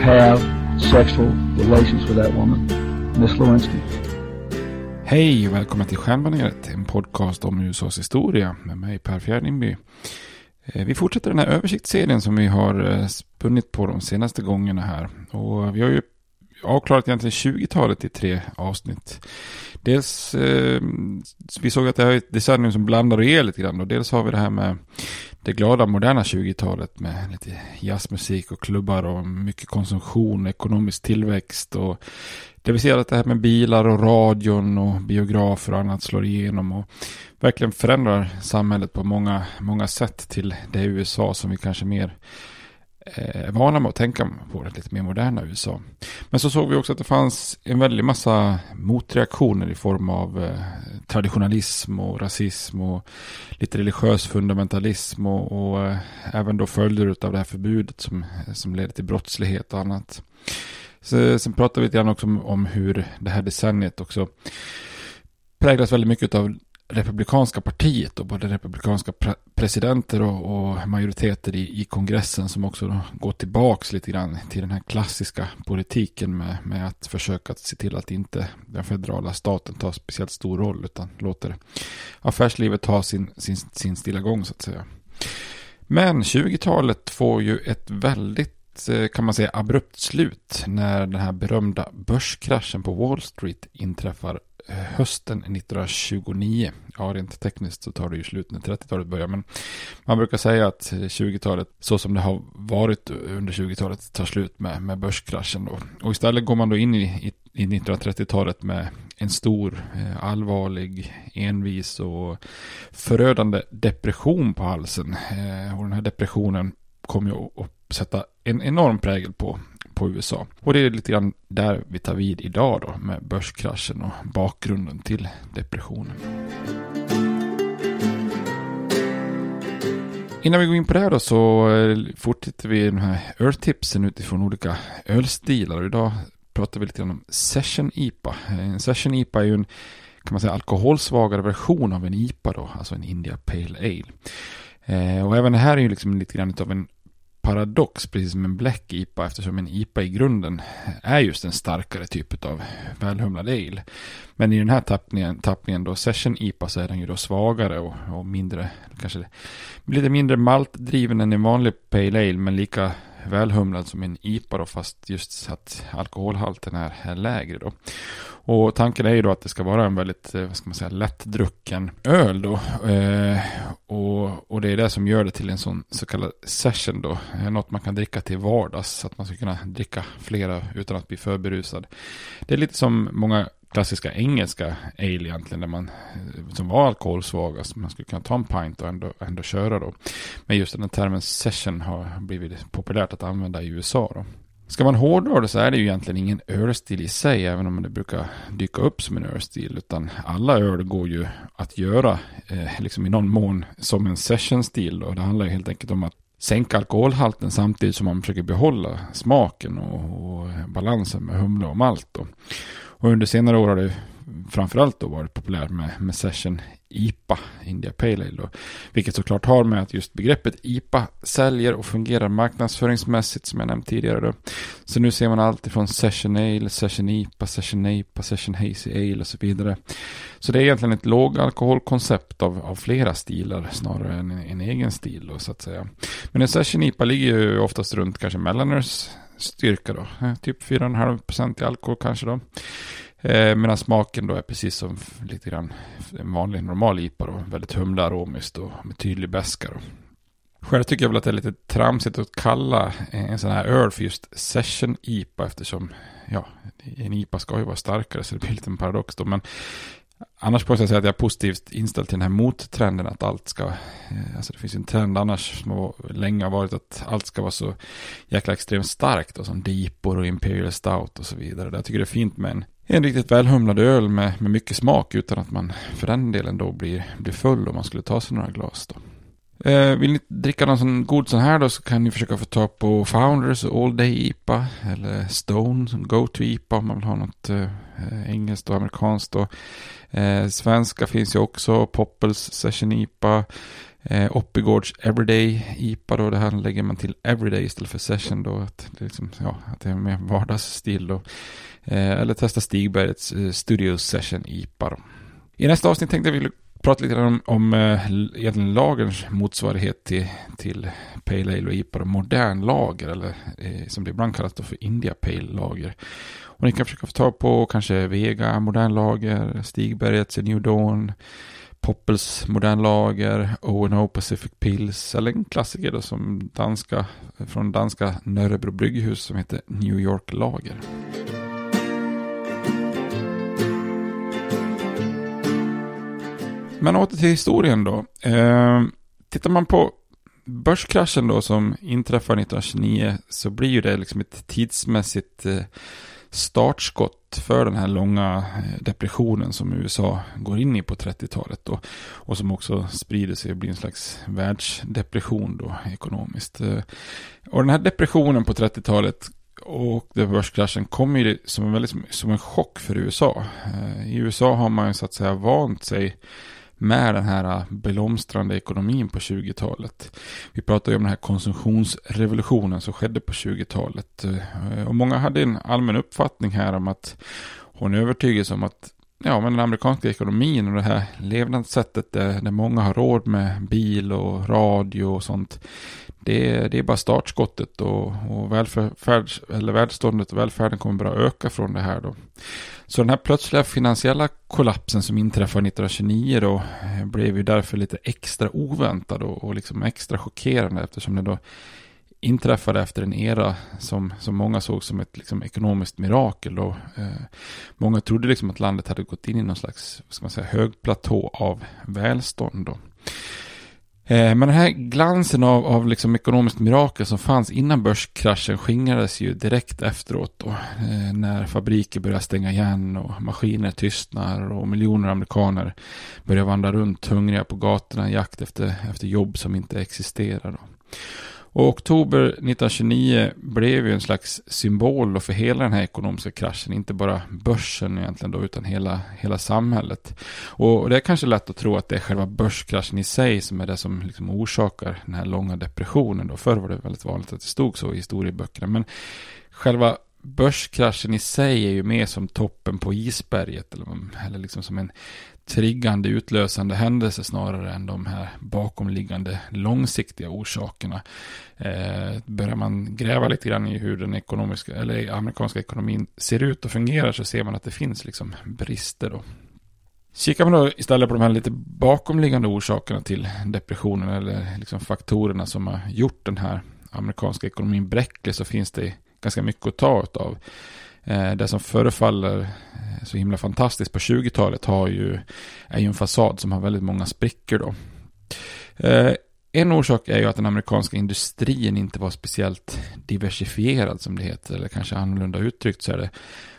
have sexual relations with that woman, Miss Lewinsky. Hej och välkommen till Stjärnbaneret, en podcast om USAs historia med mig Per Fjärdingby. Eh, vi fortsätter den här översiktsserien som vi har eh, spunnit på de senaste gångerna här. Och vi har ju avklarat egentligen 20-talet i tre avsnitt. Dels, eh, vi såg att det här är ett decennium som blandar och ger lite grann. Och dels har vi det här med det glada moderna 20-talet med lite jazzmusik och klubbar och mycket konsumtion, ekonomisk tillväxt och det vi ser att det här med bilar och radion och biografer och annat slår igenom och verkligen förändrar samhället på många, många sätt till det USA som vi kanske mer eh, är vana med att tänka på det lite mer moderna USA. Men så såg vi också att det fanns en väldig massa motreaktioner i form av eh, traditionalism och rasism och lite religiös fundamentalism och, och eh, även då följder av det här förbudet som, som leder till brottslighet och annat. Så, sen pratade vi lite grann också om, om hur det här decenniet också präglas väldigt mycket av republikanska partiet och både republikanska pre presidenter och, och, majoriteter i, i kongressen som också går tillbaks lite grann till den här klassiska politiken med, med att försöka se till att inte den federala staten tar speciellt stor roll utan låter affärslivet ha sin, sin, sin stilla gång så att säga. Men 20-talet får ju ett väldigt eh, kan man säga abrupt slut när den här berömda börskraschen på Wall Street inträffar hösten 1929. Ja, rent tekniskt så tar det ju slut när 30-talet börjar, men man brukar säga att 20-talet, så som det har varit under 20-talet, tar slut med, med börskraschen då. Och istället går man då in i, i, i 1930-talet med en stor, eh, allvarlig, envis och förödande depression på halsen. Eh, och den här depressionen kom ju att sätta en enorm prägel på, på USA. Och det är lite grann där vi tar vid idag då med börskraschen och bakgrunden till depressionen. Innan vi går in på det här då så eh, fortsätter vi de här öltipsen utifrån olika ölstilar. Och idag pratar vi lite grann om Session IPA. En eh, Session IPA är ju en kan man säga alkoholsvagare version av en IPA då, alltså en India Pale Ale. Eh, och även det här är ju liksom lite grann av en paradox, precis som en bläck IPA, eftersom en IPA i grunden är just en starkare typ av välhumlad ale. Men i den här tappningen, tappningen då, Session IPA, så är den ju då svagare och, och mindre, kanske lite mindre maltdriven än en vanlig Pale Ale, men lika välhumlad som en IPA då, fast just att alkoholhalten är, är lägre då. Och tanken är ju då att det ska vara en väldigt, eh, vad ska man säga, lättdrucken öl då. Eh, och, och det är det som gör det till en sån så kallad session då. Eh, något man kan dricka till vardags så att man ska kunna dricka flera utan att bli för berusad. Det är lite som många klassiska engelska ale egentligen, där man, eh, som var alkoholsvaga, så man skulle kunna ta en pint och ändå, ändå köra då. Men just den här termen session har blivit populärt att använda i USA då. Ska man hårdra det så är det ju egentligen ingen ölstil i sig, även om det brukar dyka upp som en ölstil. Utan alla öl går ju att göra, eh, liksom i någon mån, som en sessionstil. Och det handlar ju helt enkelt om att sänka alkoholhalten samtidigt som man försöker behålla smaken och, och balansen med humle och malt. Då. Och under senare år har det framförallt då varit populärt med, med Session IPA, India Pale Ale. Då, vilket såklart har med att just begreppet IPA säljer och fungerar marknadsföringsmässigt som jag nämnt tidigare. Då. Så nu ser man allt ifrån Session Ale, Session IPA, Session IPA, Session Hazy Ale och så vidare. Så det är egentligen ett lågalkoholkoncept av, av flera stilar snarare än en, en egen stil då, så att säga. Men en Session IPA ligger ju oftast runt kanske Mellaners styrka då. Eh, typ 4,5% i alkohol kanske då. Eh, medan smaken då är precis som lite grann en vanlig normal IPA då. Väldigt humle aromiskt och med tydlig beska då. Själv tycker jag väl att det är lite tramsigt att kalla en sån här öl för just session IPA eftersom ja, en IPA ska ju vara starkare så det blir lite en paradox då. Men Annars får jag säga att jag är positivt inställd till den här mottrenden att allt ska, eh, alltså det finns en trend annars som länge har varit att allt ska vara så jäkla extremt starkt och som Deepor och Imperial Stout och så vidare. Jag tycker det är fint med en, en riktigt välhumlad öl med, med mycket smak utan att man för den delen då blir, blir full om man skulle ta sig några glas då. Eh, vill ni dricka någon sån god sån här då så kan ni försöka få tag på Founders All Day IPA eller Stone som Go To IPA om man vill ha något eh, engelskt och amerikanskt då. Eh, svenska finns ju också, Poppels Session IPA, eh, Oppigårds Everyday IPA då, det här lägger man till Everyday istället för Session då, att det, liksom, ja, att det är mer vardagsstil då. Eh, eller testa Stigbergets eh, Studio Session IPA då. I nästa avsnitt tänkte jag prata lite om, om eh, egentligen lagerns motsvarighet till, till Pale Ale och IPA, modern lager, eller eh, som det ibland kallas för India Pale lager. Och ni kan försöka få tag på kanske Vega modern lager, Stigbergets New Dawn, Poppels modern lager, O&O Pacific Pills eller en klassiker då som danska, från danska Nörrebro brygghus som heter New York Lager. Men åter till historien då. Eh, tittar man på börskraschen då som inträffar 1929 så blir ju det liksom ett tidsmässigt eh, startskott för den här långa eh, depressionen som USA går in i på 30-talet då. Och som också sprider sig och blir en slags världsdepression då ekonomiskt. Eh, och den här depressionen på 30-talet och den börskraschen kommer ju som en, väldigt, som en chock för USA. Eh, I USA har man ju så att säga vant sig med den här äh, blomstrande ekonomin på 20-talet. Vi pratar ju om den här konsumtionsrevolutionen som skedde på 20-talet. Äh, och många hade en allmän uppfattning här om att hon övertygades om att ja, men den amerikanska ekonomin och det här levnadssättet där, där många har råd med bil och radio och sånt. Det, det är bara startskottet och, och välfärd, eller välståndet och välfärden kommer bara öka från det här då. Så den här plötsliga finansiella kollapsen som inträffade 1929 då eh, blev ju därför lite extra oväntad och, och liksom extra chockerande eftersom det då inträffade efter en era som, som många såg som ett liksom, ekonomiskt mirakel. Då. Eh, många trodde liksom att landet hade gått in i någon slags ska man säga, hög platå av välstånd. Då. Eh, men den här glansen av, av liksom ekonomiskt mirakel som fanns innan börskraschen skingrades ju direkt efteråt då. Eh, när fabriker började stänga igen och maskiner tystnar och miljoner amerikaner börjar vandra runt hungriga på gatorna i jakt efter, efter jobb som inte existerar. Då. Och oktober 1929 blev ju en slags symbol för hela den här ekonomiska kraschen. Inte bara börsen egentligen då, utan hela, hela samhället. Och det är kanske lätt att tro att det är själva börskraschen i sig som är det som liksom orsakar den här långa depressionen. Då. Förr var det väldigt vanligt att det stod så i historieböckerna. Men själva börskraschen i sig är ju mer som toppen på isberget. Eller, eller liksom som en triggande utlösande händelser snarare än de här bakomliggande långsiktiga orsakerna. Eh, börjar man gräva lite grann i hur den ekonomiska eller amerikanska ekonomin ser ut och fungerar så ser man att det finns liksom brister då. Kikar man då istället på de här lite bakomliggande orsakerna till depressionen eller liksom faktorerna som har gjort den här amerikanska ekonomin bräcklig så finns det ganska mycket att ta av. Eh, det som förefaller eh, så himla fantastiskt på 20-talet har ju, är ju en fasad som har väldigt många sprickor då. Eh, en orsak är ju att den amerikanska industrin inte var speciellt diversifierad som det heter, eller kanske annorlunda uttryckt så är det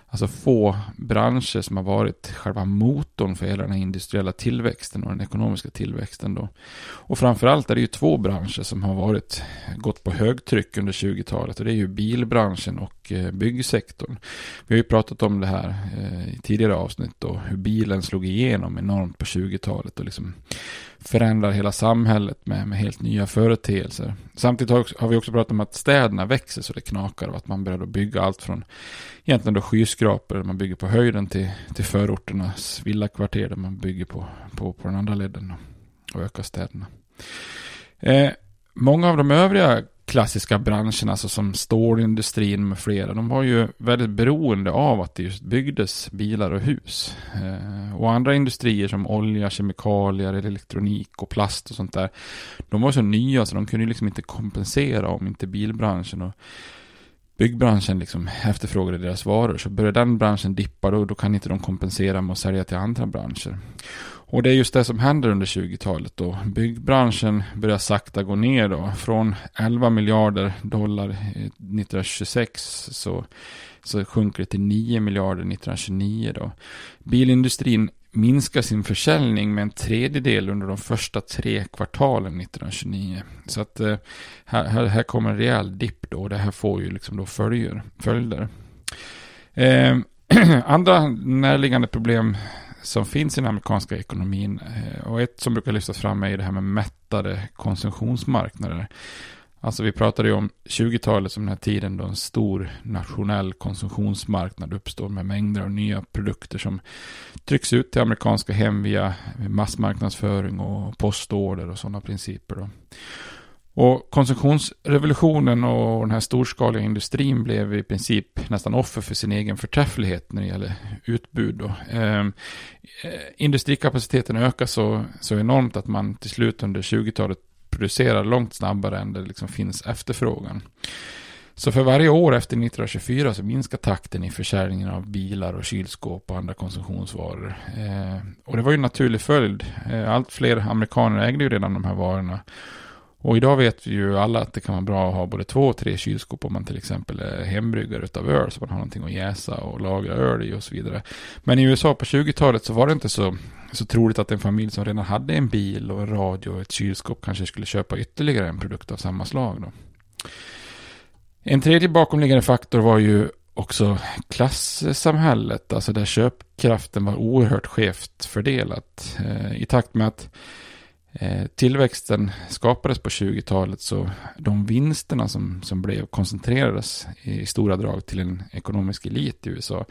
alltså få branscher som har varit själva motorn för hela den här industriella tillväxten och den ekonomiska tillväxten då. Och framförallt är det ju två branscher som har varit gått på högtryck under 20-talet och det är ju bilbranschen och eh, byggsektorn. Vi har ju pratat om det här eh, i tidigare avsnitt och hur bilen slog igenom enormt på 20-talet och liksom förändrar hela samhället med, med helt nya företeelser. Samtidigt har, har, vi också pratat om att städerna växer så det knakar och att man börjar bygga allt från egentligen då skyskrapor, man bygger på höjden till, till förorternas villakvarter där man bygger på, på, på den andra ledden och ökar städerna. Eh, många av de övriga klassiska branscherna, alltså som stålindustrin med flera, de var ju väldigt beroende av att det just byggdes bilar och hus. Eh, och andra industrier som olja, kemikalier, elektronik och plast och sånt där, de var så nya så de kunde liksom inte kompensera om inte bilbranschen och byggbranschen liksom efterfrågade deras varor. Så började den branschen dippa då, då kan inte de kompensera med att sälja till andra branscher. Och det är just det som händer under 20-talet då. Byggbranschen börjar sakta gå ner då. Från 11 miljarder dollar eh, 1926 så, så sjunker det till 9 miljarder 1929 då. Bilindustrin minskar sin försäljning med en tredjedel under de första tre kvartalen 1929. Så att eh, här, här, här kommer en rejäl dipp då och det här får ju liksom då följer, följder. Eh, andra närliggande problem som finns i den amerikanska ekonomin eh, och ett som brukar lyftas fram är det här med mättade konsumtionsmarknader. Alltså vi pratade ju om 20-talet som den här tiden då en stor nationell konsumtionsmarknad uppstår med mängder av nya produkter som trycks ut till amerikanska hem via massmarknadsföring och postorder och sådana principer. Då. Och konsumtionsrevolutionen och den här storskaliga industrin blev i princip nästan offer för sin egen förträfflighet när det gäller utbud. Då. Ehm, eh, industrikapaciteten ökar så, så enormt att man till slut under 20-talet producerar långt snabbare än det liksom finns efterfrågan. Så för varje år efter 1924 så minskar takten i försäljningen av bilar och kylskåp och andra konsumtionsvaror. Eh, och det var ju en naturlig följd. Eh, allt fler amerikaner ägde ju redan de här varorna. Och idag vet vi ju alla att det kan vara bra att ha både två och tre kylskåp om man till exempel är hembryggare utav öl så man har någonting att jäsa och lagra öl i och så vidare. Men i USA på 20-talet så var det inte så, så troligt att en familj som redan hade en bil och en radio och ett kylskåp kanske skulle köpa ytterligare en produkt av samma slag. Då. En tredje bakomliggande faktor var ju också klassamhället, alltså där köpkraften var oerhört skevt fördelat. Eh, I takt med att Eh, tillväxten skapades på 20-talet så de vinsterna som, som blev koncentrerades i stora drag till en ekonomisk elit i USA.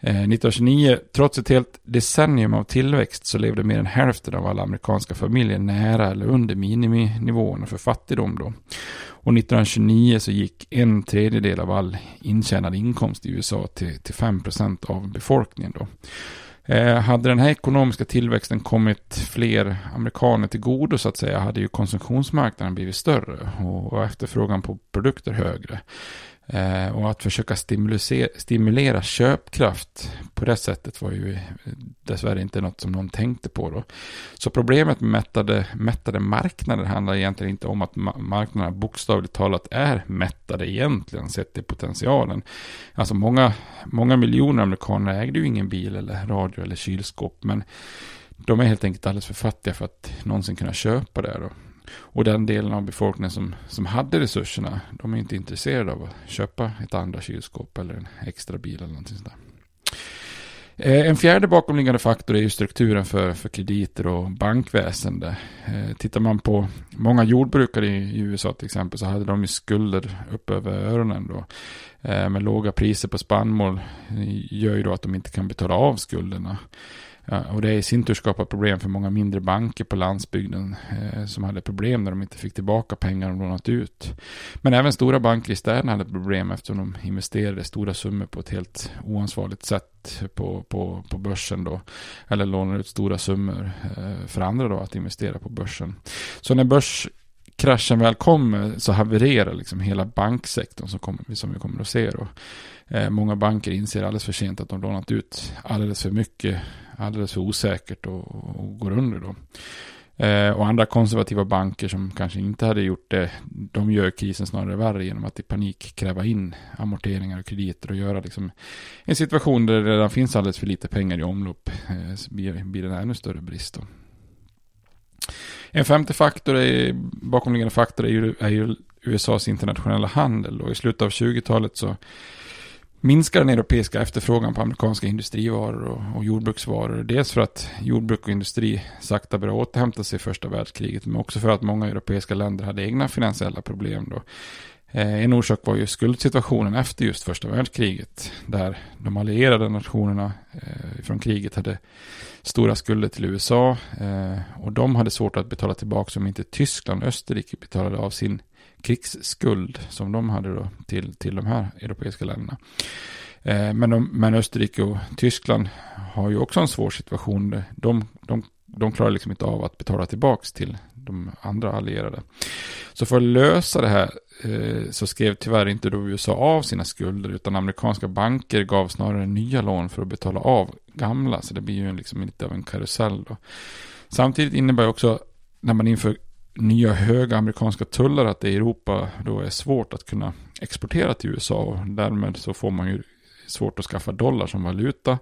Eh, 1929, trots ett helt decennium av tillväxt så levde mer än hälften av alla amerikanska familjer nära eller under miniminivåerna för fattigdom då. Och 1929 så gick en tredjedel av all intjänad inkomst i USA till, till 5% av befolkningen då. Eh, hade den här ekonomiska tillväxten kommit fler amerikaner till godo så att säga hade ju konsumtionsmarknaden blivit större och efterfrågan på produkter högre. Eh, och att försöka stimulera köpkraft på det sättet var ju dessvärre inte något som någon tänkte på då. Så problemet med mättade, mättade marknader handlar egentligen inte om att marknaderna bokstavligt talat är mättade egentligen sett till potentialen. Alltså många, många miljoner amerikaner ägde ju ingen bil eller radio eller kylskåp men de är helt enkelt alldeles för fattiga för att någonsin kunna köpa det. Då. Och den delen av befolkningen som, som hade resurserna, de är inte intresserade av att köpa ett andra kylskåp eller en extra bil eller någonting sådär. Eh, en fjärde bakomliggande faktor är ju strukturen för, för krediter och bankväsende. Eh, tittar man på många jordbrukare i, USA till exempel så hade de ju skulder upp över öronen då. Eh, med låga priser på spannmål eh, gör ju då att de inte kan betala av skulderna. Ja, och det i sin tur skapar problem för många mindre banker på landsbygden eh, som hade problem när de inte fick tillbaka pengar de lånat ut. Men även stora banker i städerna hade problem eftersom de investerade stora summor på ett helt oansvarigt sätt på, på, på börsen då. Eller lånade ut stora summor eh, för andra då att investera på börsen. Så när börskraschen väl kommer så havererar liksom hela banksektorn som, kommer, som vi kommer att se då. Eh, många banker inser alldeles för sent att de lånat ut alldeles för mycket alldeles för osäkert och, och går under då. Eh, och andra konservativa banker som kanske inte hade gjort det, de gör krisen snarare värre genom att i panik kräva in amorteringar och krediter och göra liksom en situation där det redan finns alldeles för lite pengar i omlopp eh, blir, blir det en ännu större brist. Då. En femte faktor är, bakomliggande faktor är ju, är ju USAs internationella handel och i slutet av 20-talet så minskar den europeiska efterfrågan på amerikanska industrivaror och, och, jordbruksvaror. Dels för att jordbruk och industri sakta började återhämta sig i första världskriget, men också för att många europeiska länder hade egna finansiella problem. Då. Eh, en orsak var ju skuldsituationen efter just första världskriget, där de allierade nationerna eh, från kriget hade stora skulder till USA eh, och de hade svårt att betala tillbaka om inte Tyskland och Österrike betalade av sin krigsskuld som de hade då till, till de här europeiska länderna. Eh, men, de, men Österrike och Tyskland har ju också en svår situation. De, de, de klarar liksom inte av att betala tillbaka till de andra allierade. Så för att lösa det här eh, så skrev tyvärr inte då USA av sina skulder utan amerikanska banker gav snarare nya lån för att betala av gamla. Så det blir ju liksom lite av en karusell då. Samtidigt innebär också när man inför nya höga amerikanska tullar att det i Europa då är svårt att kunna exportera till USA och därmed så får man ju svårt att skaffa dollar som valuta.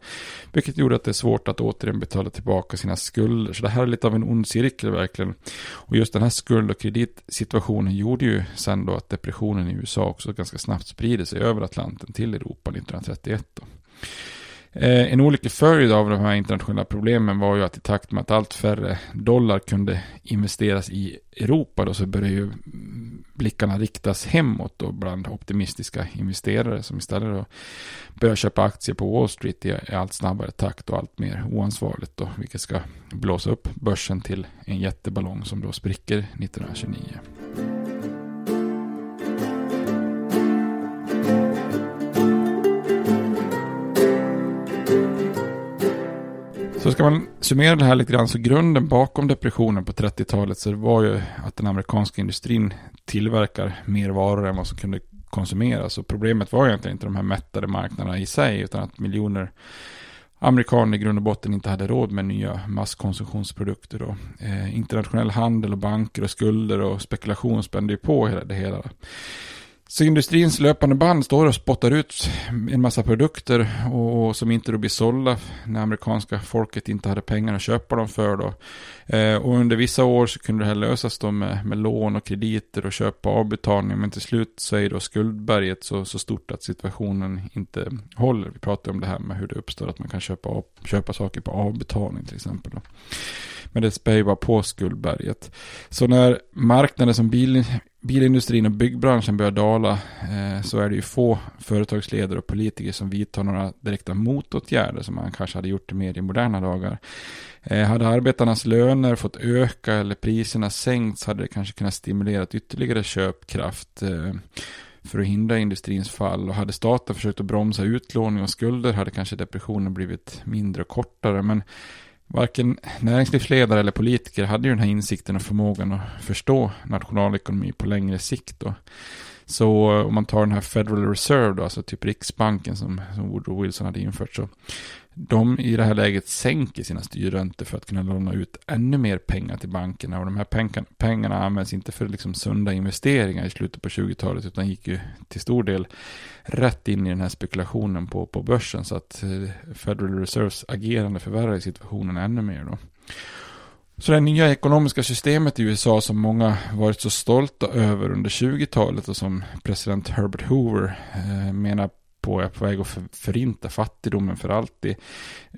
Vilket gjorde att det är svårt att återigen betala tillbaka sina skulder. Så det här är lite av en ond cirkel verkligen. Och just den här skuld och kreditsituationen gjorde ju sen då att depressionen i USA också ganska snabbt sprider sig över Atlanten till Europa 1931. Då. Eh, en olycklig följd av de här internationella problemen var ju att i takt med att allt färre dollar kunde investeras i Europa då så började ju blickarna riktas hemåt då bland optimistiska investerare som istället då började köpa aktier på Wall Street i allt snabbare takt och allt mer oansvarigt då, vilket ska blåsa upp börsen till en jätteballong som då spricker 1929. Så ska man summera det här lite grann så grunden bakom depressionen på 30-talet så var ju att den amerikanska industrin tillverkar mer varor än vad som kunde konsumeras. Och problemet var egentligen inte de här mättade marknaderna i sig utan att miljoner amerikaner i grund och botten inte hade råd med nya masskonsumtionsprodukter. Och, eh, internationell handel och banker och skulder och spekulation spände ju på det hela. Så industrins löpande band står och spottar ut en massa produkter och, och som inte då blir sålda när amerikanska folket inte hade pengar att köpa dem för. Då. Eh, och under vissa år så kunde det här lösas då med, med lån och krediter och köpa avbetalning. Men till slut så är då skuldberget så, så stort att situationen inte håller. Vi pratade om det här med hur det uppstår att man kan köpa, av, köpa saker på avbetalning till exempel. Då. Men det spär ju bara på skuldberget. Så när marknaden som bil, bilindustrin och byggbranschen börjar dala eh, så är det ju få företagsledare och politiker som vidtar några direkta motåtgärder som man kanske hade gjort mer i moderna dagar. Eh, hade arbetarnas löner fått öka eller priserna sänkts hade det kanske kunnat stimulera ytterligare köpkraft eh, för att hindra industrins fall och hade staten försökt att bromsa utlåning och skulder hade kanske depressionen blivit mindre och kortare men Varken näringslivsledare eller politiker hade ju den här insikten och förmågan att förstå nationalekonomi på längre sikt. Då. Så eh, om man tar den här Federal Reserve då, alltså typ Riksbanken som, som Woodrow Wilson hade infört så de i det här läget sänker sina styrräntor för att kunna låna ut ännu mer pengar till bankerna. Och de här pengarna, pengarna används inte för liksom sunda investeringar i slutet på 20-talet utan gick ju till stor del rätt in i den här spekulationen på, på börsen. Så att eh, Federal Reserves agerande förvärrade situationen ännu mer då. Så det nya ekonomiska systemet i USA som många varit så stolta över under 20-talet och som president Herbert Hoover eh, menar på är på väg att förinta fattigdomen för alltid.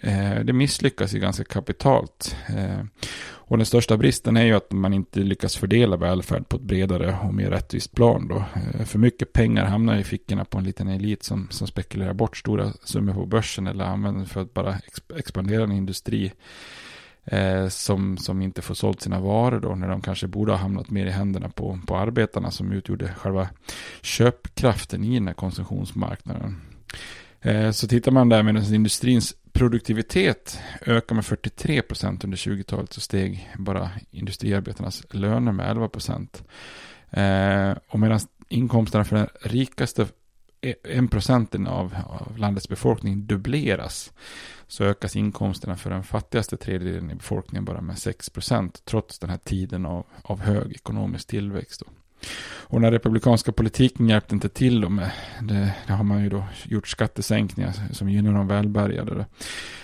Eh, det misslyckas ju ganska kapitalt. Eh, och den största bristen är ju att man inte lyckas fördela välfärd på ett bredare och mer rättvist plan. Då. Eh, för mycket pengar hamnar i fickorna på en liten elit som, som spekulerar bort stora summor på börsen eller använder för att bara expandera en industri eh, som, som inte får sålt sina varor då, när de kanske borde ha hamnat mer i händerna på, på arbetarna som utgjorde själva köpkraften i den här konsumtionsmarknaden. Eh, så tittar man där medan industrins produktivitet ökar med 43 procent under 20-talet så steg bara industriarbetarnas löner med 11 procent. Eh, och medan inkomsterna för den rikaste en procenten av, av landets befolkning dubbleras så ökas inkomsterna för den fattigaste tredjedelen i befolkningen bara med 6 procent trots den här tiden av, av hög ekonomisk tillväxt. Då. Och den republikanska politiken hjälpte inte till då med, det, det, har man ju då gjort skattesänkningar som gynnar de välbärgade. Då.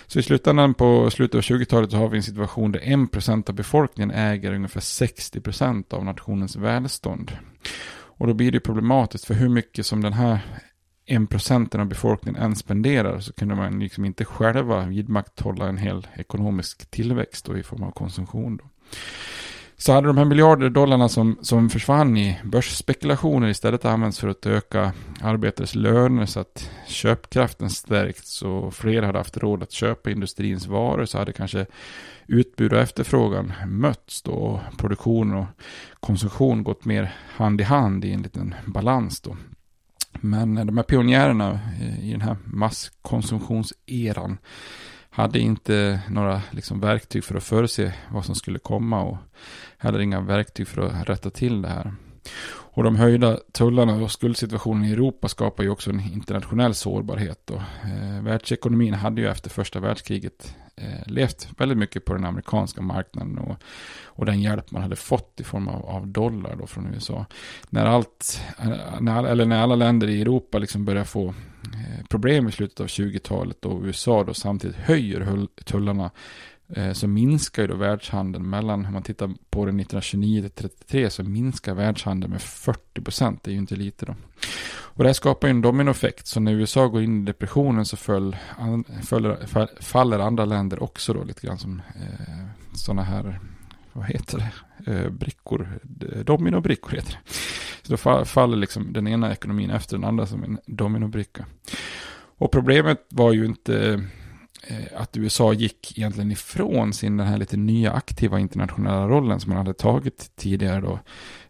Så i slutändan på slutet av 20-talet så har vi en situation där 1% av befolkningen äger ungefär 60% av nationens välstånd. Och då blir det problematiskt för hur mycket som den här en procenten av befolkningen än spenderar så kunde man liksom inte själva vidmakthålla en hel ekonomisk tillväxt då i form av konsumtion. Då. Så hade de här miljarder dollarna som, som försvann i börsspekulationer istället använts för att öka arbetares löner så att köpkraften stärkts och fler hade haft råd att köpa industrins varor så hade kanske utbud och efterfrågan mötts då och produktion och konsumtion gått mer hand i hand i en liten balans då. Men de här pionjärerna eh, i den här masskonsumtionseran hade inte några liksom verktyg för att förutse vad som skulle komma och heller inga verktyg för att rätta till det här. Och de höjda tullarna och skuldsituationen i Europa skapar ju också en internationell sårbarhet. Då. Eh, världsekonomin hade ju efter första världskriget eh, levt väldigt mycket på den amerikanska marknaden och, och den hjälp man hade fått i form av, av dollar då från USA. När, allt, eh, när, eller när alla länder i Europa liksom börjar få eh, problem i slutet av 20-talet och USA då samtidigt höjer tullarna Eh, så minskar ju då världshandeln mellan, om man tittar på det 1929 till 33 så minskar världshandeln med 40 procent, det är ju inte lite då. Och det här skapar ju en dominoeffekt, så när USA går in i depressionen så föll, föll, faller andra länder också då lite grann som eh, sådana här, vad heter det, eh, brickor, dominobrickor heter det. Så då faller liksom den ena ekonomin efter den andra som en dominobricka. Och problemet var ju inte Eh, att USA gick egentligen ifrån sin den här lite nya aktiva internationella rollen som man hade tagit tidigare då.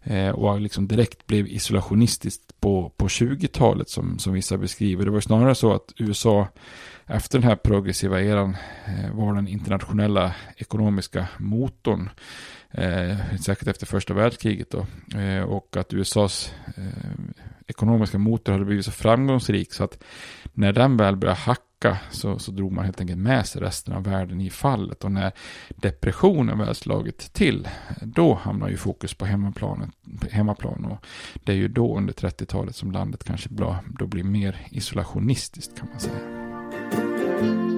Eh, och liksom direkt blev isolationistiskt på, på 20-talet som, som vissa beskriver. Det var snarare så att USA efter den här progressiva eran eh, var den internationella ekonomiska motorn. Eh, särskilt efter första världskriget då. Eh, och att USAs eh, ekonomiska motor hade blivit så framgångsrik så att när den väl började hacka så, så drog man helt enkelt med sig resten av världen i fallet. Och när depressionen väl slagit till, då hamnar ju fokus på hemmaplan. hemmaplan och det är ju då under 30-talet som landet kanske då blir mer isolationistiskt kan man säga.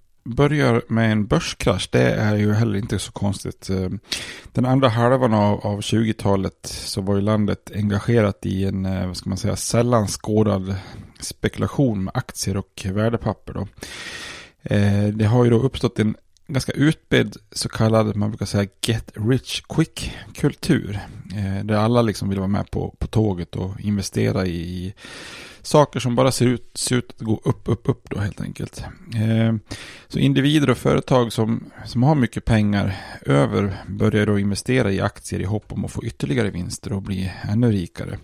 börjar med en börskrasch, det är ju heller inte så konstigt. Eh, den andra halvan av, av 20-talet så var ju landet engagerat i en, eh, vad ska man säga, sällan skådad spekulation med aktier och värdepapper. Då. Eh, det har ju då uppstått en ganska utbredd så kallad, man brukar säga get rich quick kultur. där alla liksom vill vara med på, på tåget och investera i, i saker som bara ser ut, ser ut att gå upp, upp, upp då helt enkelt. Eh, så individer och företag som, som har mycket pengar över börjar då investera i aktier i hopp om att få ytterligare vinster och bli ännu rikare.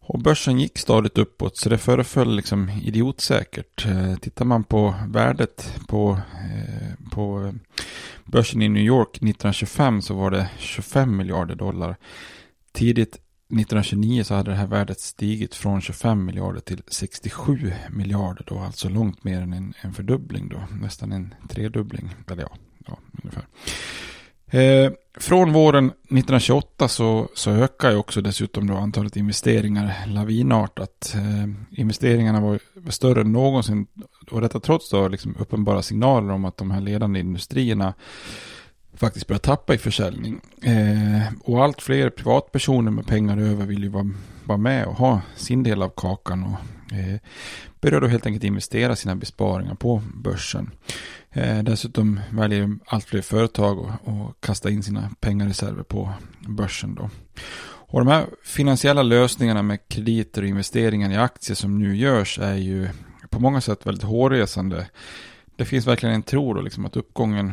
Och börsen gick stadigt uppåt så det föreföll liksom idiotsäkert. Eh, tittar man på värdet på, eh, på börsen i New York 1925 så var det 25 miljarder dollar. Tidigt 1929 så hade det här värdet stigit från 25 miljarder till 67 miljarder då, alltså långt mer än en, en fördubbling då, nästan en tredubbling, eller ja, ja ungefär. Eh, från våren 1928 så, så ökar ju också dessutom då antalet investeringar lavinartat. Eh, investeringarna var större än någonsin och detta trots då liksom uppenbara signaler om att de här ledande industrierna faktiskt börjar tappa i försäljning. Eh, och allt fler privatpersoner med pengar över vill ju vara, vara med och ha sin del av kakan och eh, börjar då helt enkelt investera sina besparingar på börsen. Eh, dessutom väljer allt fler företag att kasta in sina pengareserver på börsen då. Och de här finansiella lösningarna med krediter och investeringar i aktier som nu görs är ju på många sätt väldigt hårresande. Det finns verkligen en tro då liksom att uppgången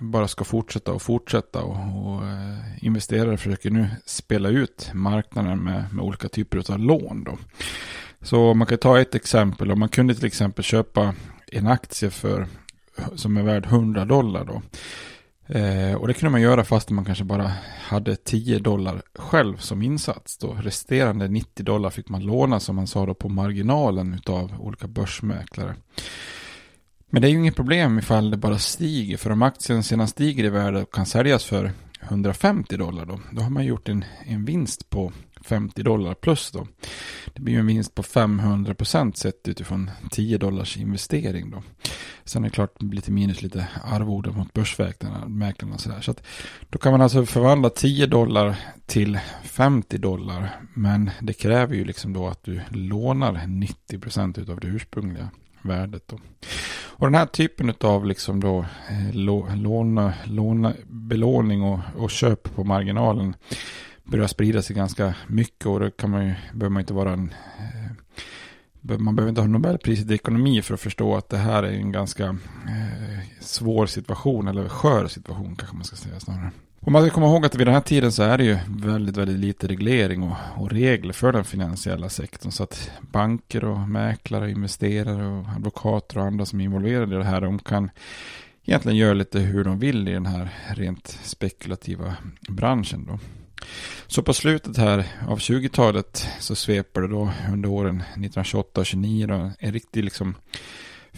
bara ska fortsätta och fortsätta och, och eh, investerare försöker nu spela ut marknaden med, med olika typer av lån. Då. Så man kan ta ett exempel. Om man kunde till exempel köpa en aktie för, som är värd 100 dollar. Då. Eh, och det kunde man göra fast man kanske bara hade 10 dollar själv som insats. Då. Resterande 90 dollar fick man låna som man sa då på marginalen av olika börsmäklare. Men det är ju inget problem ifall det bara stiger. För om aktien sedan stiger i värde och kan säljas för 150 dollar då. Då har man gjort en, en vinst på 50 dollar plus då. Det blir ju en vinst på 500 procent sett utifrån 10 dollars investering då. Sen är det klart det blir lite minus lite arvode mot börsmäklarna och sådär. Så att då kan man alltså förvandla 10 dollar till 50 dollar. Men det kräver ju liksom då att du lånar 90 procent utav det ursprungliga värdet. Då. Och den här typen av liksom då, eh, låna, låna, belåning och, och köp på marginalen börjar sprida sig ganska mycket och då kan man ju, behöver man inte vara en eh, man behöver inte ha Nobelpriset i ekonomi för att förstå att det här är en ganska eh, svår situation, eller skör situation kanske man ska säga snarare. Och man ska komma ihåg att vid den här tiden så är det ju väldigt, väldigt lite reglering och, och regler för den finansiella sektorn. Så att banker och mäklare, investerare och advokater och andra som är involverade i det här, de kan egentligen göra lite hur de vill i den här rent spekulativa branschen då. Så på slutet här av 20-talet så sveper det då under åren 1928 och 29 en riktig liksom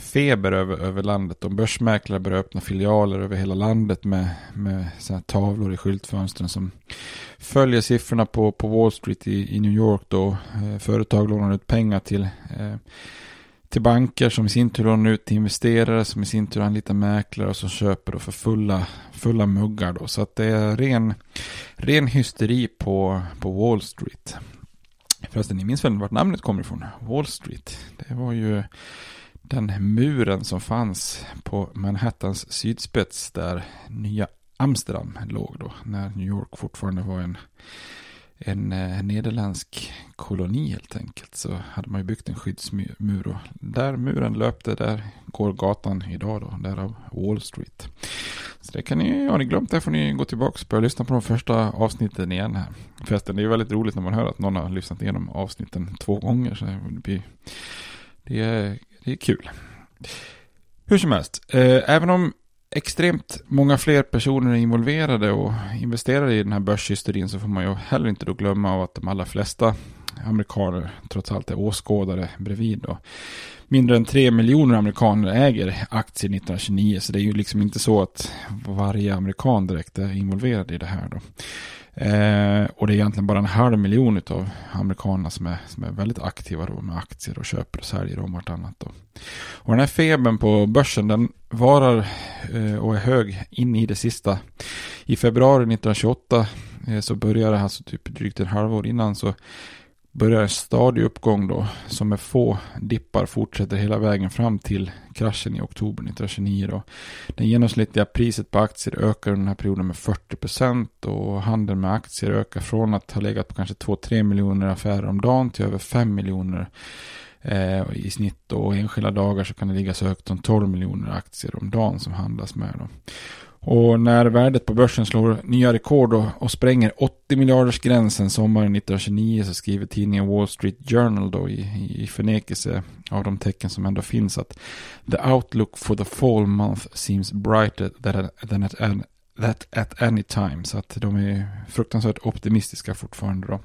feber över, över landet. Och börsmäklare börjar öppna filialer över hela landet med, med så tavlor i skyltfönstren som följer siffrorna på, på Wall Street i, i New York. Då. Eh, företag lånar ut pengar till, eh, till banker som i sin tur lånar ut till investerare som i sin tur anlitar mäklare som köper då för fulla, fulla muggar. Då. Så att det är ren, ren hysteri på, på Wall Street. Förresten, ni minns väl vart namnet kommer ifrån? Wall Street. Det var ju den muren som fanns på Manhattans sydspets där nya Amsterdam låg då, när New York fortfarande var en, en eh, nederländsk koloni helt enkelt, så hade man ju byggt en skyddsmur och där muren löpte, där går gatan idag då, därav Wall Street. Så det kan ni, har ni glömt det får ni gå tillbaka och börja lyssna på de första avsnitten igen här. Förresten, det är väldigt roligt när man hör att någon har lyssnat igenom avsnitten två gånger, så det blir det är det är kul. Hur som helst, eh, även om extremt många fler personer är involverade och investerar i den här börshysterin så får man ju heller inte då glömma av att de allra flesta amerikaner trots allt är åskådare bredvid. Då. Mindre än tre miljoner amerikaner äger aktier 1929 så det är ju liksom inte så att varje amerikan direkt är involverad i det här. Då. Eh, och det är egentligen bara en halv miljon av amerikanerna som är, som är väldigt aktiva då med aktier och köper och säljer om vartannat. Då. Och den här febern på börsen den varar eh, och är hög in i det sista. I februari 1928 eh, så började det, alltså typ drygt en halvår innan så börjar en stadig uppgång då som med få dippar fortsätter hela vägen fram till kraschen i oktober 1929 då. Det genomsnittliga priset på aktier ökar under den här perioden med 40% och handeln med aktier ökar från att ha legat på kanske 2-3 miljoner affärer om dagen till över 5 miljoner eh, i snitt och enskilda dagar så kan det ligga så högt som 12 miljoner aktier om dagen som handlas med då. Och när värdet på börsen slår nya rekord och, och spränger 80 miljarders gränsen sommaren 1929 så skriver tidningen Wall Street Journal då i, i förnekelse av de tecken som ändå finns att the outlook for the fall month seems brighter than at, that at any time. Så att de är fruktansvärt optimistiska fortfarande då.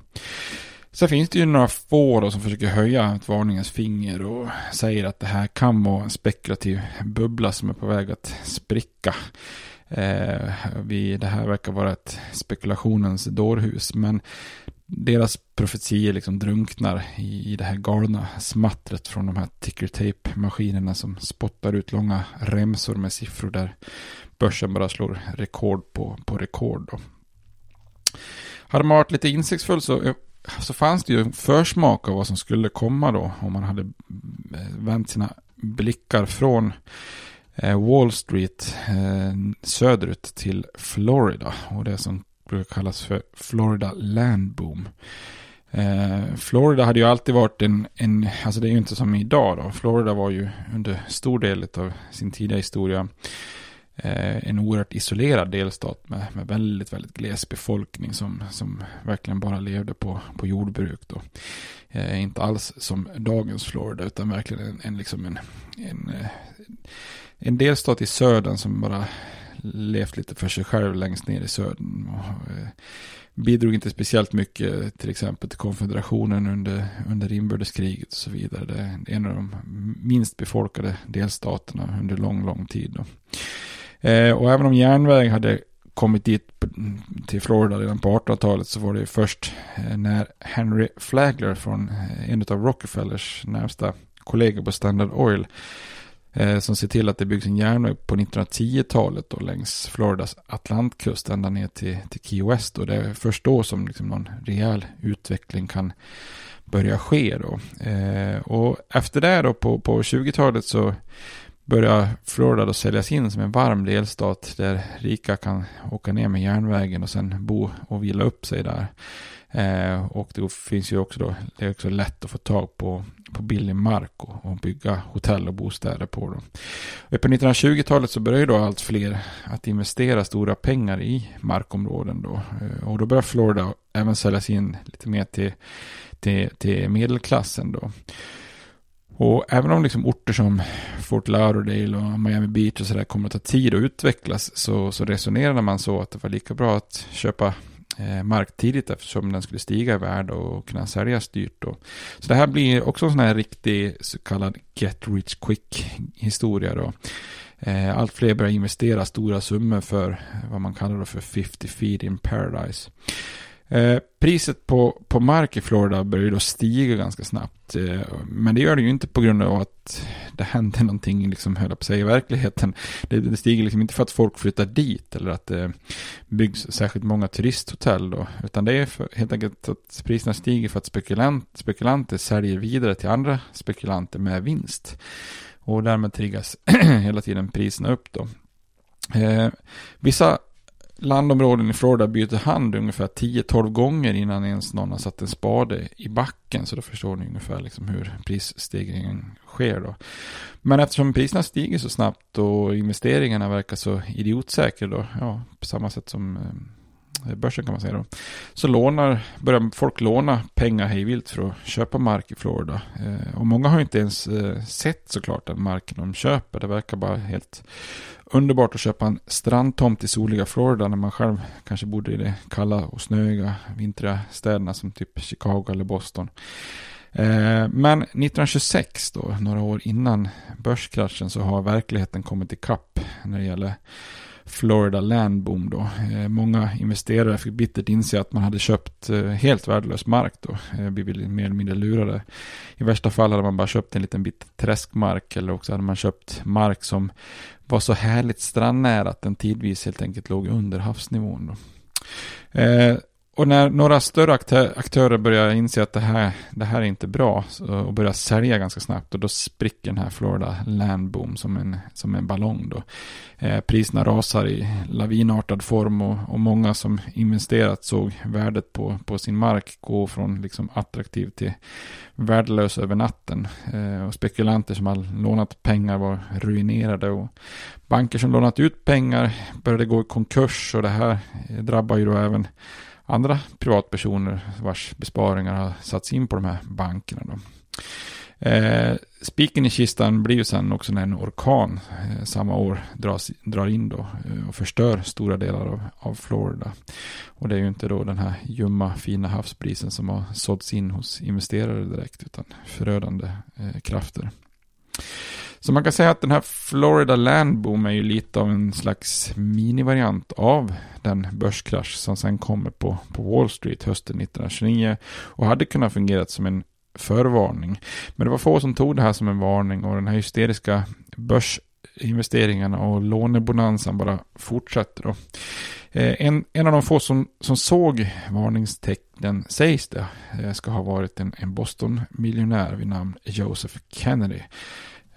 Sen finns det ju några få då som försöker höja ett varningens finger och säger att det här kan vara en spekulativ bubbla som är på väg att spricka. Eh, vi, det här verkar vara ett spekulationens dårhus. Men deras profetier liksom drunknar i, i det här galna smattret från de här ticker tape-maskinerna som spottar ut långa remsor med siffror där börsen bara slår rekord på, på rekord. Då. Hade man varit lite insiktsfull så, eh, så fanns det ju en försmak av vad som skulle komma då om man hade eh, vänt sina blickar från Eh, Wall Street eh, söderut till Florida och det som brukar kallas för Florida Land Boom. Eh, Florida hade ju alltid varit en, en, alltså det är ju inte som idag då. Florida var ju under stor del av sin tidiga historia Eh, en oerhört isolerad delstat med, med väldigt, väldigt gles befolkning som, som verkligen bara levde på, på jordbruk då. Eh, inte alls som dagens Florida utan verkligen en, en, liksom en, en eh, en delstat i södern som bara levt lite för sig själv längst ner i södern. Och, eh, bidrog inte speciellt mycket till exempel till konfederationen under, under inbördeskriget och så vidare. Det är en av de minst befolkade delstaterna under lång, lång tid. Eh, och även om järnväg hade kommit dit till Florida redan på 1800-talet så var det först eh, när Henry Flagler från eh, en av Rockefellers närmsta kollegor på Standard Oil eh, som ser till att det byggs en järnväg på 1910-talet och längs Floridas Atlantkust ända ner till, till Key West. Och det är först då som liksom någon rejäl utveckling kan börja ske då. Eh, och efter det då på, på 20-talet så börjar Florida då säljas in som en varm delstat där rika kan åka ner med järnvägen och sen bo och vila upp sig där. Eh, och det finns ju också då, det är också lätt att få tag på, på billig mark och, och bygga hotell och bostäder på. dem. Och på 1920-talet så börjar ju då allt fler att investera stora pengar i markområden då. Eh, och då börjar Florida även säljas in lite mer till, till, till medelklassen då. Och även om liksom orter som Fort Lauderdale och Miami Beach och sådär kommer att ta tid att utvecklas så, så resonerade man så att det var lika bra att köpa eh, mark tidigt eftersom den skulle stiga i värde och kunna säljas dyrt. Då. Så det här blir också en sån här riktig så kallad get rich quick historia. Då. Eh, allt fler börjar investera stora summor för vad man kallar för 50 feet in paradise. Eh, priset på, på mark i Florida börjar då stiga ganska snabbt. Eh, men det gör det ju inte på grund av att det händer någonting, liksom, höll på sig i verkligheten. Det, det, stiger liksom inte för att folk flyttar dit eller att det byggs särskilt många turisthotell då. Utan det är för, helt enkelt att priserna stiger för att spekulant, spekulanter säljer vidare till andra spekulanter med vinst. Och därmed triggas hela tiden priserna upp då. Eh, vissa landområden i Florida byter hand ungefär 10-12 gånger innan ens någon har satt en spade i backen. Så då förstår ni ungefär liksom hur prisstegringen sker då. Men eftersom priserna stiger så snabbt och investeringarna verkar så idiotsäkra då, ja, på samma sätt som eh, börsen kan man säga då. Så lånar, börjar folk låna pengar hejvilt för att köpa mark i Florida. Eh, och många har inte ens eh, sett såklart den marken de köper. Det verkar bara helt underbart att köpa en strandtomt i soliga Florida när man själv kanske bodde i de kalla och snöiga vintriga städerna som typ Chicago eller Boston. Eh, men 1926 då, några år innan börskraschen så har verkligheten kommit ikapp när det gäller Florida Landboom då. Eh, många investerare fick bittert inse att man hade köpt eh, helt värdelös mark då. Blivit mer eller mindre lurade. I värsta fall hade man bara köpt en liten bit träskmark eller också hade man köpt mark som var så härligt strandnära att den tidvis helt enkelt låg under havsnivån. Då. Eh, och när några större aktörer börjar inse att det här, det här är inte bra och börjar sälja ganska snabbt och då spricker den här Florida Landboom som en, som en ballong då. Eh, priserna rasar i lavinartad form och, och många som investerat såg värdet på, på sin mark gå från liksom attraktiv till värdelös över natten. Eh, och spekulanter som har lånat pengar var ruinerade och banker som lånat ut pengar började gå i konkurs och det här drabbar ju då även andra privatpersoner vars besparingar har satts in på de här bankerna. Då. Eh, spiken i kistan blir ju sen också när en orkan eh, samma år dras, drar in då eh, och förstör stora delar av, av Florida. Och det är ju inte då den här ljumma fina havsbrisen som har sålts in hos investerare direkt utan förödande eh, krafter. Så man kan säga att den här Florida Landboom är ju lite av en slags minivariant av den börskrasch som sen kommer på, på Wall Street hösten 1929 och hade kunnat fungera som en förvarning. Men det var få som tog det här som en varning och den här hysteriska börsinvesteringarna och lånebonansen bara fortsätter. Då. Eh, en, en av de få som, som såg varningstecknen sägs det eh, ska ha varit en, en Boston-miljonär vid namn Joseph Kennedy.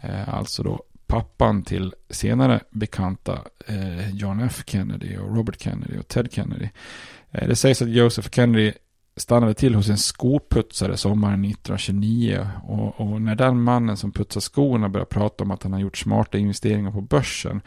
Eh, alltså då pappan till senare bekanta eh, John F Kennedy och Robert Kennedy och Ted Kennedy. Eh, det sägs att Joseph Kennedy stannade till hos en skoputsare sommaren 1929 och, och, när den mannen som putsar skorna börjar prata om att han har gjort smarta investeringar på börsen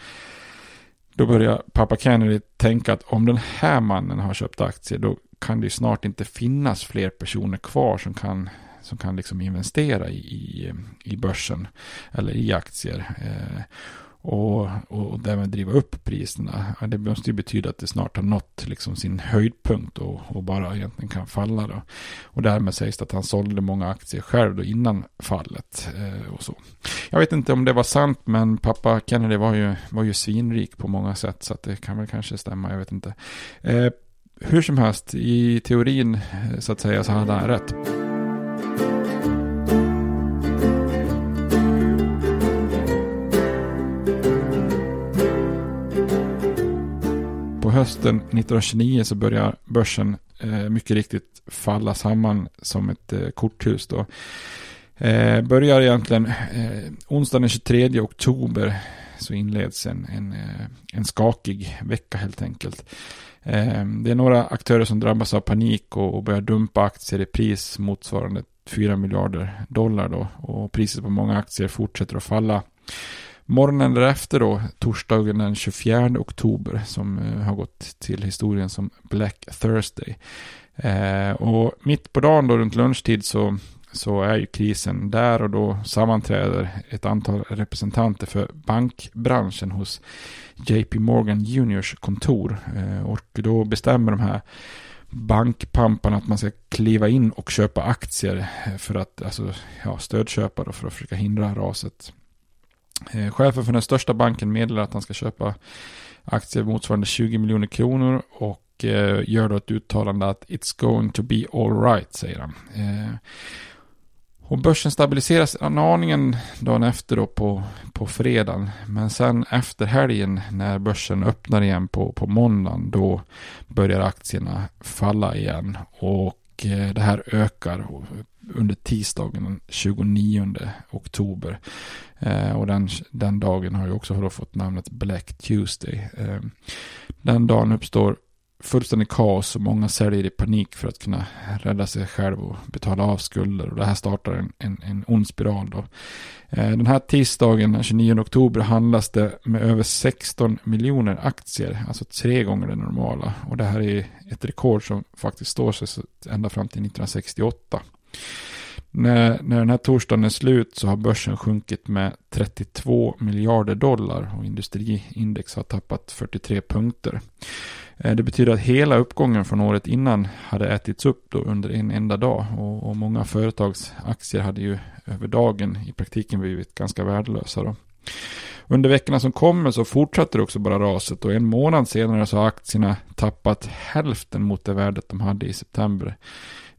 då börjar pappa Kennedy tänka att om den här mannen har köpt aktier då kan det ju snart inte finnas fler personer kvar som kan som kan liksom investera i, i, i börsen eller i aktier. Eh, och, och därmed driva upp priserna. Det måste ju betyda att det snart har nått liksom sin höjdpunkt och, och bara egentligen kan falla. Då. Och därmed sägs det att han sålde många aktier själv då innan fallet. Eh, och så. Jag vet inte om det var sant men pappa Kennedy var ju, var ju svinrik på många sätt så att det kan väl kanske stämma, jag vet inte. Eh, hur som helst, i teorin eh, så att säga så hade han rätt. Hösten 1929 så börjar börsen eh, mycket riktigt falla samman som ett eh, korthus. Då. Eh, börjar egentligen eh, onsdagen den 23 oktober så inleds en, en, eh, en skakig vecka helt enkelt. Eh, det är några aktörer som drabbas av panik och, och börjar dumpa aktier i pris motsvarande 4 miljarder dollar då. Och priset på många aktier fortsätter att falla. Morgonen därefter då, torsdagen den 24 oktober, som eh, har gått till historien som Black Thursday. Eh, och mitt på dagen då, runt lunchtid, så, så är ju krisen där och då sammanträder ett antal representanter för bankbranschen hos JP Morgan Juniors kontor. Eh, och då bestämmer de här bankpamparna att man ska kliva in och köpa aktier för att, alltså, ja, stödköpa då för att försöka hindra raset. Eh, chefen för den största banken meddelar att han ska köpa aktier motsvarande 20 miljoner kronor och eh, gör då ett uttalande att it's going to be alright säger han. Eh, och börsen stabiliseras en aningen dagen efter då på, på fredagen. Men sen efter helgen när börsen öppnar igen på, på måndagen då börjar aktierna falla igen. Och eh, det här ökar under tisdagen den 29 oktober. Eh, och den, den dagen har ju också fått namnet Black Tuesday. Eh, den dagen uppstår fullständig kaos och många säljer i panik för att kunna rädda sig själv och betala av skulder. Och det här startar en, en, en ond spiral. Då. Eh, den här tisdagen, den 29 oktober, handlas det med över 16 miljoner aktier, alltså tre gånger det normala. Och det här är ett rekord som faktiskt står sig ända fram till 1968. När, när den här torsdagen är slut så har börsen sjunkit med 32 miljarder dollar och industriindex har tappat 43 punkter. Eh, det betyder att hela uppgången från året innan hade ätits upp då under en enda dag och, och många företags aktier hade ju över dagen i praktiken blivit ganska värdelösa. Då. Under veckorna som kommer så fortsätter också bara raset och en månad senare så har aktierna tappat hälften mot det värdet de hade i september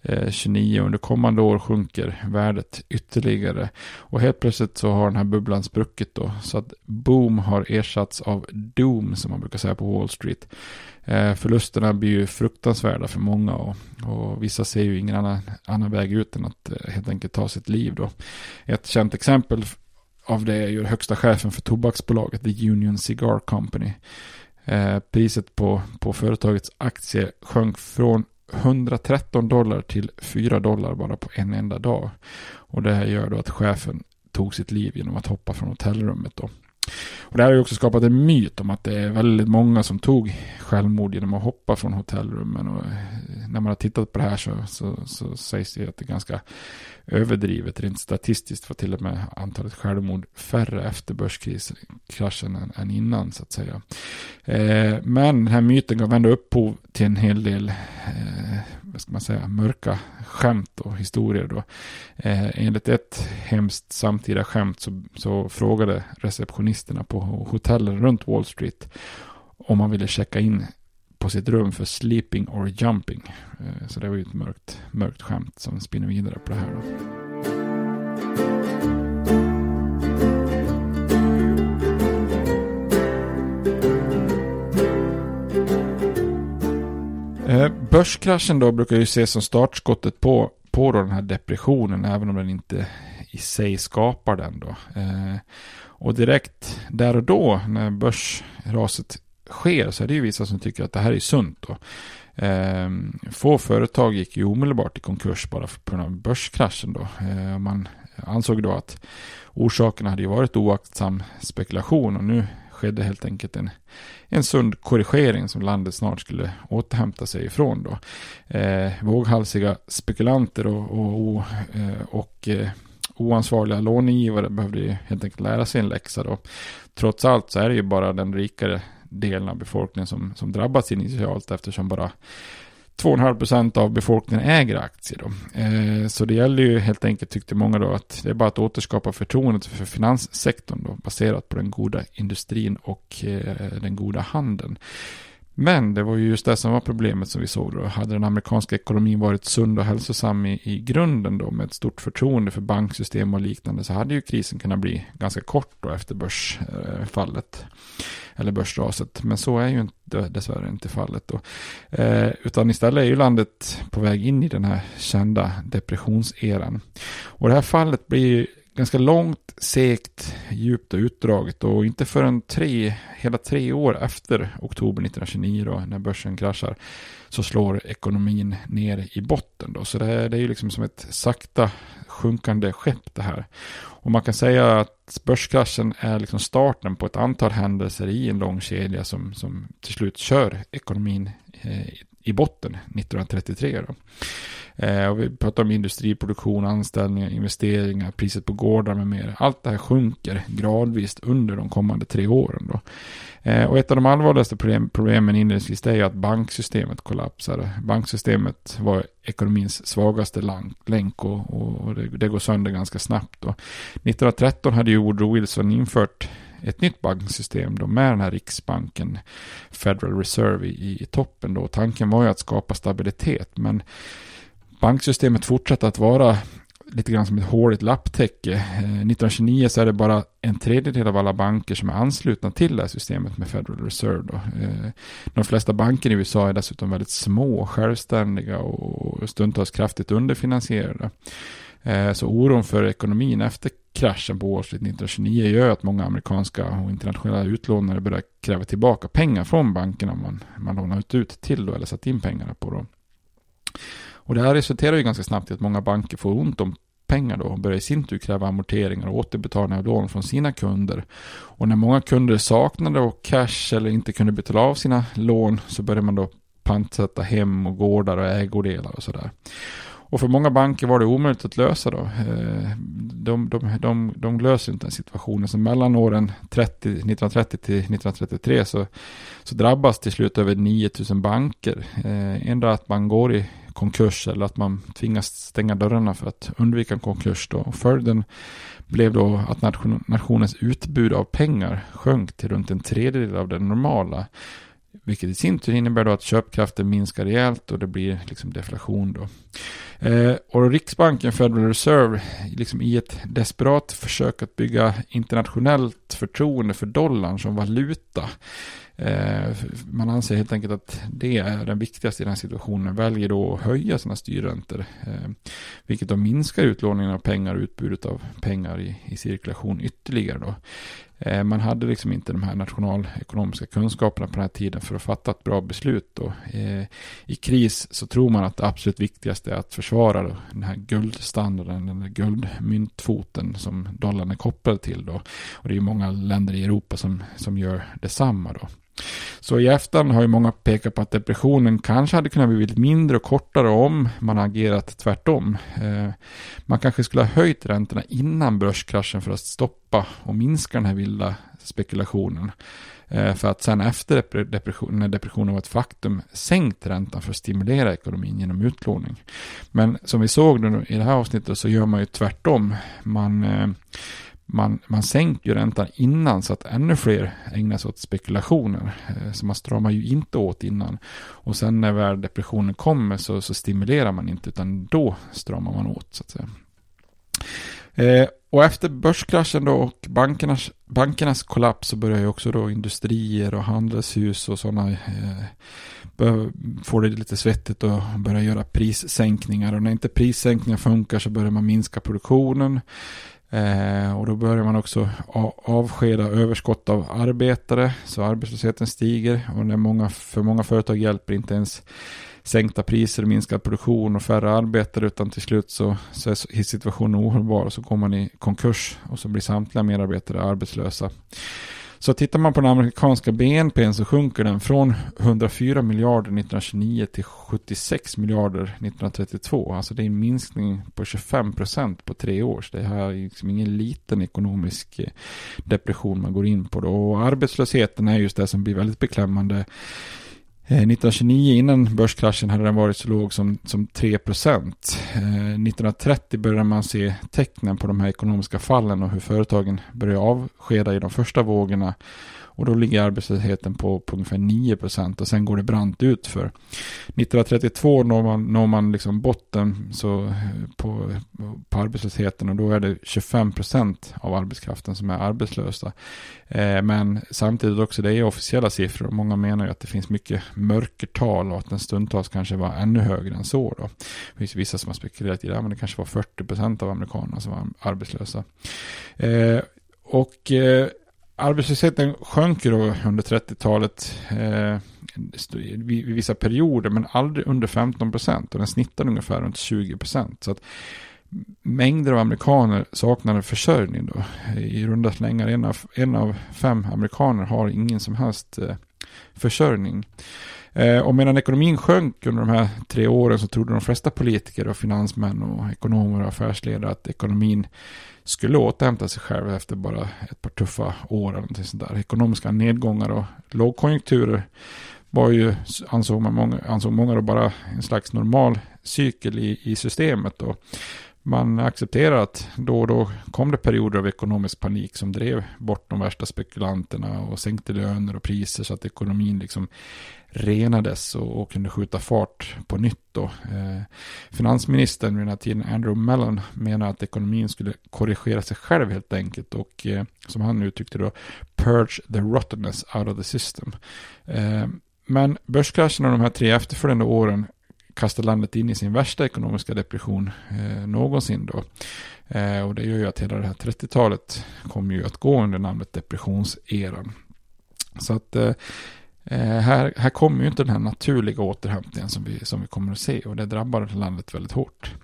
Eh, 29 under kommande år sjunker värdet ytterligare. Och helt plötsligt så har den här bubblan spruckit då. Så att boom har ersatts av doom som man brukar säga på Wall Street. Eh, förlusterna blir ju fruktansvärda för många och, och vissa ser ju ingen annan, annan väg ut än att eh, helt enkelt ta sitt liv då. Ett känt exempel av det är ju högsta chefen för tobaksbolaget The Union Cigar Company. Eh, priset på, på företagets aktie sjönk från 113 dollar till 4 dollar bara på en enda dag. Och det här gör då att chefen tog sitt liv genom att hoppa från hotellrummet då. Och det här har ju också skapat en myt om att det är väldigt många som tog självmord genom att hoppa från hotellrummen. Och eh, när man har tittat på det här så, så, så sägs det att det är ganska överdrivet rent statistiskt för till och med antalet självmord färre efter börskraschen än, än innan så att säga. Eh, men den här myten gav ändå upphov till en hel del eh, vad ska man säga, mörka skämt och historier då. Eh, enligt ett hemskt samtida skämt så, så frågade receptionisterna på hotellen runt Wall Street om man ville checka in på sitt rum för sleeping or jumping. Eh, så det var ju ett mörkt, mörkt skämt som spinner vidare på det här. Då. Eh, börskraschen då brukar ju ses som startskottet på, på då den här depressionen, även om den inte i sig skapar den då. Eh, och direkt där och då, när börsraset sker, så är det ju vissa som tycker att det här är sunt då. Eh, få företag gick ju omedelbart i konkurs bara på grund av börskraschen då. man ansåg då att orsakerna hade ju varit oaktsam spekulation och nu skedde helt enkelt en, en sund korrigering som landet snart skulle återhämta sig ifrån. Då. Eh, våghalsiga spekulanter och, och, och, eh, och eh, oansvariga lånegivare behövde helt enkelt lära sig en läxa. Då. Trots allt så är det ju bara den rikare delen av befolkningen som, som drabbas initialt eftersom bara 2,5 procent av befolkningen äger aktier. Då. Eh, så det gäller ju helt enkelt, tyckte många då, att det är bara att återskapa förtroendet för finanssektorn då, baserat på den goda industrin och eh, den goda handeln. Men det var ju just det som var problemet som vi såg då. Hade den amerikanska ekonomin varit sund och hälsosam i, i grunden då med ett stort förtroende för banksystem och liknande så hade ju krisen kunnat bli ganska kort då efter börsfallet. Eller börsraset. Men så är ju inte, dessvärre inte fallet då. Eh, utan istället är ju landet på väg in i den här kända depressionseran. Och det här fallet blir ju ganska långt, segt, djupt och utdraget och inte förrän tre, hela tre år efter oktober 1929 då, när börsen kraschar så slår ekonomin ner i botten då. Så det, är, det är ju liksom som ett sakta sjunkande skepp det här. Och man kan säga att börskraschen är liksom starten på ett antal händelser i en lång kedja som, som till slut kör ekonomin eh, i botten 1933. Då. Eh, och vi pratar om industriproduktion, anställningar, investeringar, priset på gårdar med mer. Allt det här sjunker gradvis under de kommande tre åren. Då. Eh, och ett av de allvarligaste problem, problemen inledningsvis är att banksystemet kollapsade. Banksystemet var ekonomins svagaste länk och, och det, det, går sönder ganska snabbt. Då. 1913 hade ju Woodrow Wilson infört ett nytt banksystem då med den här riksbanken Federal Reserve i, i toppen då. Tanken var ju att skapa stabilitet men banksystemet fortsatte att vara lite grann som ett håligt lapptäcke. Eh, 1929 så är det bara en tredjedel av alla banker som är anslutna till det här systemet med Federal Reserve. Då. Eh, de flesta banker i USA är dessutom väldigt små, självständiga och stundtals kraftigt underfinansierade. Eh, så oron för ekonomin efter kraschen på årsskiftet 1929 gör att många amerikanska och internationella utlånare börjar kräva tillbaka pengar från bankerna man, man lånat ut till då, eller satt in pengarna på. Då. Och det här resulterar ju ganska snabbt i att många banker får ont om pengar då och börjar i sin tur kräva amorteringar och återbetalning av lån från sina kunder. Och när många kunder saknade cash eller inte kunde betala av sina lån så började man då pantsätta hem och gårdar och ägodelar och sådär. Och för många banker var det omöjligt att lösa då. Eh, de, de, de, de löser inte den situationen. Så mellan åren 30, 1930 till 1933 så, så drabbas till slut över 9000 banker. Eh, ändå att man går i konkurs eller att man tvingas stänga dörrarna för att undvika en konkurs. Då. Och följden blev då att nation, nationens utbud av pengar sjönk till runt en tredjedel av det normala. Vilket i sin tur innebär då att köpkraften minskar rejält och det blir liksom deflation då. Eh, och Riksbanken, Federal Reserve, liksom i ett desperat försök att bygga internationellt förtroende för dollarn som valuta. Eh, man anser helt enkelt att det är den viktigaste i den här situationen. Väljer då att höja sina styrräntor. Eh, vilket då minskar utlåningen av pengar och utbudet av pengar i, i cirkulation ytterligare då. Eh, man hade liksom inte de här nationalekonomiska kunskaperna på den här tiden för att fatta ett bra beslut. Då. Eh, I kris så tror man att det absolut viktigaste är att försvara den här guldstandarden, den här guldmyntfoten som dollarn är kopplad till. Då. Och det är många länder i Europa som, som gör detsamma. Då. Så i efterhand har ju många pekat på att depressionen kanske hade kunnat bli mindre och kortare om man agerat tvärtom. Eh, man kanske skulle ha höjt räntorna innan börskraschen för att stoppa och minska den här vilda spekulationen. Eh, för att sen efter depression, när depressionen var ett faktum sänkt räntan för att stimulera ekonomin genom utlåning. Men som vi såg i det här avsnittet så gör man ju tvärtom. Man eh, man, man sänker ju räntan innan så att ännu fler ägnar sig åt spekulationer. Eh, så man stramar ju inte åt innan. Och sen när väl depressionen kommer så, så stimulerar man inte utan då stramar man åt så att säga. Eh, och efter börskraschen då och bankernas, bankernas kollaps så börjar ju också då industrier och handelshus och sådana eh, få det lite svettigt och börja göra prissänkningar. Och när inte prissänkningar funkar så börjar man minska produktionen. Eh, och då börjar man också avskeda överskott av arbetare så arbetslösheten stiger och när många, för många företag hjälper inte ens sänkta priser, minskad produktion och färre arbetare utan till slut så, så är situationen ohållbar och så går man i konkurs och så blir samtliga medarbetare arbetslösa. Så tittar man på den amerikanska BNP så sjunker den från 104 miljarder 1929 till 76 miljarder 1932. Alltså det är en minskning på 25 procent på tre år. Så det här är liksom ingen liten ekonomisk eh, depression man går in på. Då. Och arbetslösheten är just det som blir väldigt beklämmande. Eh, 1929 innan börskraschen hade den varit så låg som, som 3 procent. Eh, 1930 började man se tecknen på de här ekonomiska fallen och hur företagen började avskeda i de första vågorna. Och då ligger arbetslösheten på, på ungefär 9 procent och sen går det brant ut för. 1932 når man, når man liksom botten så, eh, på, på arbetslösheten och då är det 25 procent av arbetskraften som är arbetslösa. Eh, men samtidigt också det är officiella siffror och många menar ju att det finns mycket mörkertal och att den stundtals kanske var ännu högre än så. Då. Det finns vissa som har spekulerat i det, men det kanske var 40 procent av amerikanerna som var arbetslösa. Eh, och eh, arbetslösheten sjönk då under 30-talet eh, i vissa perioder men aldrig under 15 procent och den snittade ungefär runt 20 procent. Så att mängder av amerikaner saknade försörjning då. I runda slängar en av, en av fem amerikaner har ingen som helst eh, försörjning. Eh, och medan ekonomin sjönk under de här tre åren så trodde de flesta politiker och finansmän och ekonomer och affärsledare att ekonomin skulle återhämta sig själv efter bara ett par tuffa år eller någonting sånt där. Ekonomiska nedgångar och lågkonjunkturer var ju, ansåg, man många, ansåg många då bara en slags normal cykel i, i systemet. Och man accepterar att då och då kom det perioder av ekonomisk panik som drev bort de värsta spekulanterna och sänkte löner och priser så att ekonomin liksom renades och, och kunde skjuta fart på nytt. Då. Eh, finansministern vid den här tiden, Andrew Mellon, menar att ekonomin skulle korrigera sig själv helt enkelt och eh, som han uttryckte då, purge the rottenness out of the system. Eh, men börskraschen och de här tre efterföljande åren kastar landet in i sin värsta ekonomiska depression eh, någonsin då. Eh, och det gör ju att hela det här 30-talet kommer ju att gå under namnet depressionseran. Så att eh, eh, här, här kommer ju inte den här naturliga återhämtningen som vi, som vi kommer att se och det drabbar landet väldigt hårt.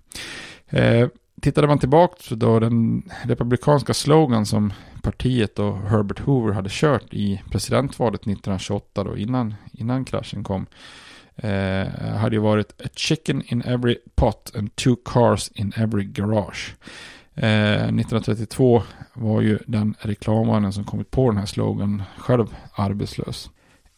Eh, tittade man tillbaka på då den republikanska slogan som partiet och Herbert Hoover hade kört i presidentvalet 1928 då innan, innan kraschen kom eh, hade ju varit a chicken in every pot and two cars in every garage. Eh, 1932 var ju den reklammannen som kommit på den här slogan själv arbetslös.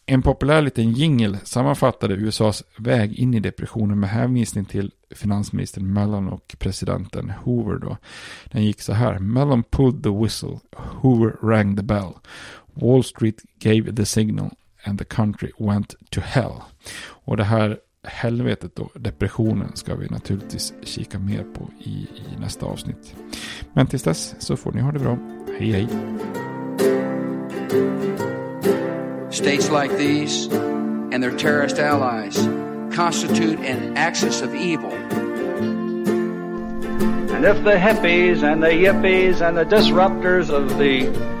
En populär liten jingle sammanfattade USAs väg in i depressionen med hänvisning till finansministern Mellon och presidenten Hoover då. Den gick så här. Mellon pulled the whistle. Hoover rang the bell. Wall Street gave the signal and the country went to hell. Och det här helvetet då, depressionen, ska vi naturligtvis kika mer på i, i nästa avsnitt. Men tills dess så får ni ha det bra. Hej hej! States like these and their terrorist allies constitute an axis of evil. And if the hippies and the yippies and the disruptors of the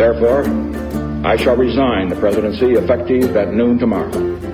Therefore, I shall resign the presidency effective at noon tomorrow.